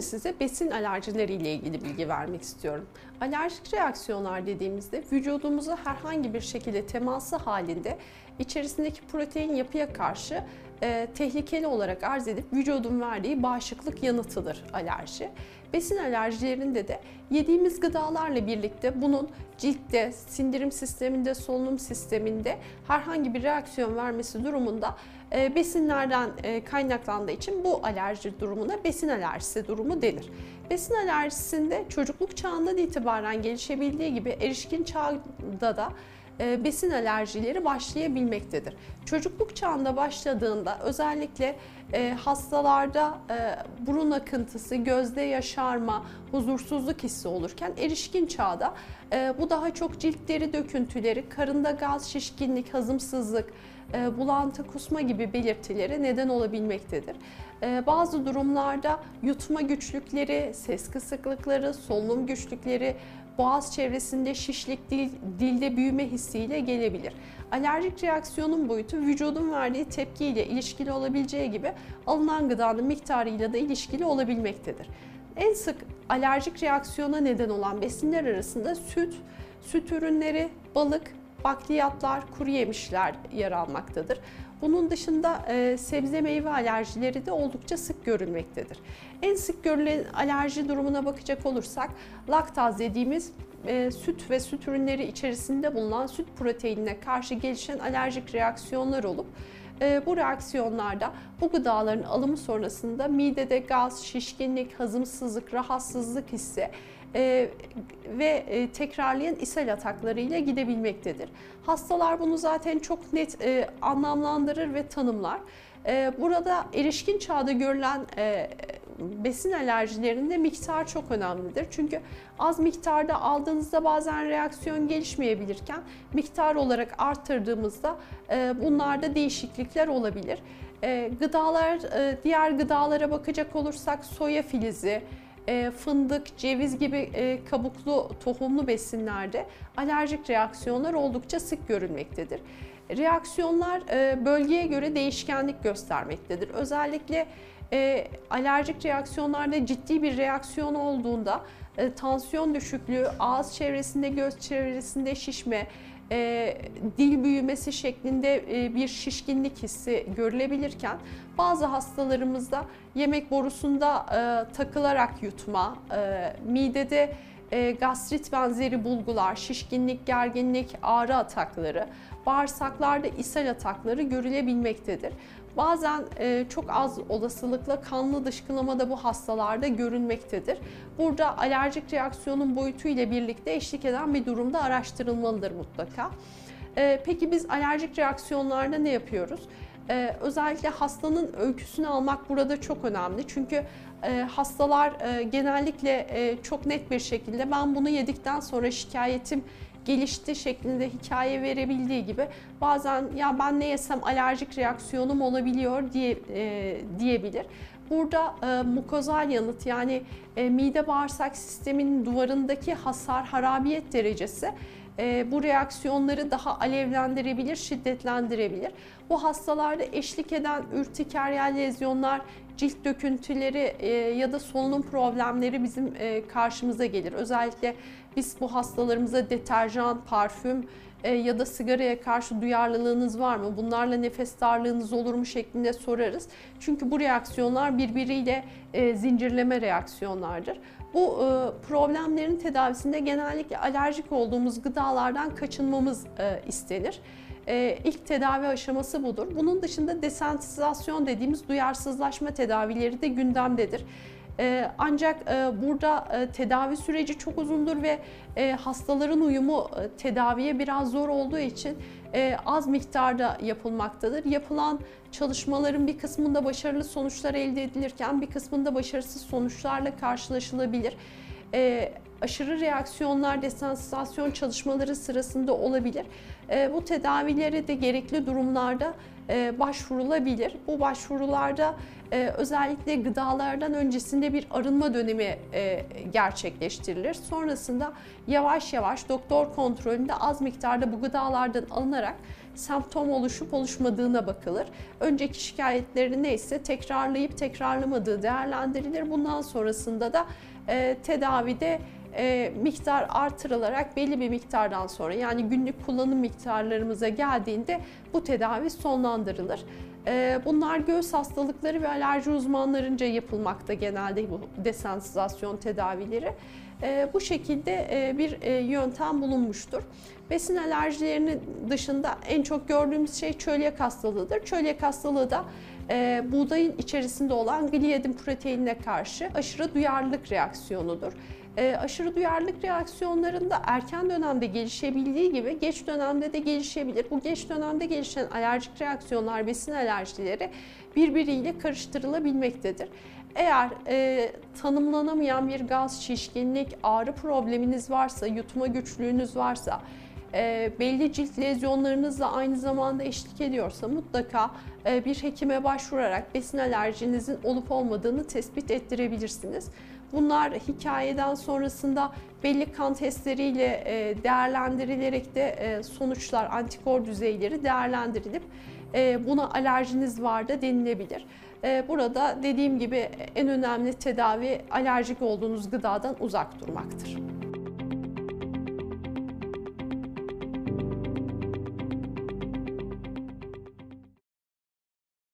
size besin alerjileri ile ilgili bilgi vermek istiyorum. Alerjik reaksiyonlar dediğimizde vücudumuzu herhangi bir şekilde teması halinde içerisindeki protein yapıya karşı e, tehlikeli olarak arz edip vücudun verdiği bağışıklık yanıtıdır alerji. Besin alerjilerinde de yediğimiz gıdalarla birlikte bunun ciltte, sindirim sisteminde, solunum sisteminde herhangi bir reaksiyon vermesi durumunda e, besinlerden e, kaynaklandığı için bu alerji durumuna besin alerjisi durumu denir. Besin alerjisinde çocukluk çağından itibaren gelişebildiği gibi erişkin çağda da e, besin alerjileri başlayabilmektedir. Çocukluk çağında başladığında özellikle e, hastalarda e, burun akıntısı, gözde yaşarma, huzursuzluk hissi olurken erişkin çağda bu daha çok cilt deri döküntüleri, karında gaz, şişkinlik, hazımsızlık, bulantı, kusma gibi belirtilere neden olabilmektedir. Bazı durumlarda yutma güçlükleri, ses kısıklıkları, solunum güçlükleri, boğaz çevresinde şişlik, dil, dilde büyüme hissiyle gelebilir. Alerjik reaksiyonun boyutu vücudun verdiği tepkiyle ilişkili olabileceği gibi alınan gıdanın miktarıyla da ilişkili olabilmektedir. En sık alerjik reaksiyona neden olan besinler arasında süt, süt ürünleri, balık, bakliyatlar, kuru yemişler yer almaktadır. Bunun dışında e, sebze meyve alerjileri de oldukça sık görülmektedir. En sık görülen alerji durumuna bakacak olursak laktaz dediğimiz e, süt ve süt ürünleri içerisinde bulunan süt proteinine karşı gelişen alerjik reaksiyonlar olup bu reaksiyonlarda bu gıdaların alımı sonrasında midede gaz, şişkinlik, hazımsızlık, rahatsızlık hissi e, ve e, tekrarlayan ishal ataklarıyla gidebilmektedir. Hastalar bunu zaten çok net e, anlamlandırır ve tanımlar. E, burada erişkin çağda görülen e, besin alerjilerinde miktar çok önemlidir. Çünkü az miktarda aldığınızda bazen reaksiyon gelişmeyebilirken miktar olarak arttırdığımızda e, bunlarda değişiklikler olabilir. E, gıdalar, e, diğer gıdalara bakacak olursak soya filizi, e, fındık, ceviz gibi e, kabuklu tohumlu besinlerde alerjik reaksiyonlar oldukça sık görülmektedir. Reaksiyonlar e, bölgeye göre değişkenlik göstermektedir. Özellikle alerjik reaksiyonlarda ciddi bir reaksiyon olduğunda tansiyon düşüklüğü, ağız çevresinde, göz çevresinde şişme, e, dil büyümesi şeklinde e, bir şişkinlik hissi görülebilirken bazı hastalarımızda yemek borusunda e, takılarak yutma, e, midede e, gastrit benzeri bulgular, şişkinlik, gerginlik, ağrı atakları, bağırsaklarda ishal atakları görülebilmektedir. Bazen e, çok az olasılıkla kanlı dışkılama da bu hastalarda görünmektedir. Burada alerjik reaksiyonun boyutu ile birlikte eşlik eden bir durumda araştırılmalıdır mutlaka. E, peki biz alerjik reaksiyonlarda ne yapıyoruz? Ee, özellikle hastanın öyküsünü almak burada çok önemli. Çünkü e, hastalar e, genellikle e, çok net bir şekilde ben bunu yedikten sonra şikayetim gelişti şeklinde hikaye verebildiği gibi bazen ya ben ne yesem alerjik reaksiyonum olabiliyor diye e, diyebilir. Burada e, mukozal yanıt yani e, mide bağırsak sisteminin duvarındaki hasar harabiyet derecesi e, bu reaksiyonları daha alevlendirebilir, şiddetlendirebilir. Bu hastalarda eşlik eden ürtikeryal lezyonlar, cilt döküntüleri e, ya da solunum problemleri bizim e, karşımıza gelir. Özellikle biz bu hastalarımıza deterjan, parfüm e, ya da sigaraya karşı duyarlılığınız var mı? Bunlarla nefes darlığınız olur mu şeklinde sorarız. Çünkü bu reaksiyonlar birbiriyle e, zincirleme reaksiyonlardır. Bu e, problemlerin tedavisinde genellikle alerjik olduğumuz gıdalardan kaçınmamız istenir. İlk tedavi aşaması budur. Bunun dışında desensitizasyon dediğimiz duyarsızlaşma tedavileri de gündemdedir. Ee, ancak e, burada e, tedavi süreci çok uzundur ve e, hastaların uyumu tedaviye biraz zor olduğu için az miktarda yapılmaktadır. Yapılan çalışmaların bir kısmında başarılı sonuçlar elde edilirken bir kısmında başarısız sonuçlarla karşılaşılabilir. Aşırı reaksiyonlar desensitizasyon çalışmaları sırasında olabilir. Bu tedavileri de gerekli durumlarda başvurulabilir. Bu başvurularda e, özellikle gıdalardan öncesinde bir arınma dönemi e, gerçekleştirilir. Sonrasında yavaş yavaş doktor kontrolünde az miktarda bu gıdalardan alınarak semptom oluşup oluşmadığına bakılır. Önceki şikayetleri neyse tekrarlayıp tekrarlamadığı değerlendirilir. Bundan sonrasında da e, tedavide e, miktar artırılarak belli bir miktardan sonra yani günlük kullanım miktarlarımıza geldiğinde bu tedavi sonlandırılır. E, bunlar göğüs hastalıkları ve alerji uzmanlarınca yapılmakta genelde bu desensitizasyon tedavileri. E, bu şekilde e, bir e, yöntem bulunmuştur. Besin alerjilerinin dışında en çok gördüğümüz şey çölyak hastalığıdır. Çölyak hastalığı da e, buğdayın içerisinde olan gliadin proteinine karşı aşırı duyarlılık reaksiyonudur. E, aşırı duyarlılık reaksiyonlarında erken dönemde gelişebildiği gibi geç dönemde de gelişebilir. Bu geç dönemde gelişen alerjik reaksiyonlar, besin alerjileri birbiriyle karıştırılabilmektedir. Eğer e, tanımlanamayan bir gaz, şişkinlik, ağrı probleminiz varsa, yutma güçlüğünüz varsa, e, belli cilt lezyonlarınızla aynı zamanda eşlik ediyorsa mutlaka e, bir hekime başvurarak besin alerjinizin olup olmadığını tespit ettirebilirsiniz. Bunlar hikayeden sonrasında belli kan testleriyle e, değerlendirilerek de e, sonuçlar, antikor düzeyleri değerlendirilip e, buna alerjiniz var da denilebilir. Burada dediğim gibi en önemli tedavi alerjik olduğunuz gıdadan uzak durmaktır.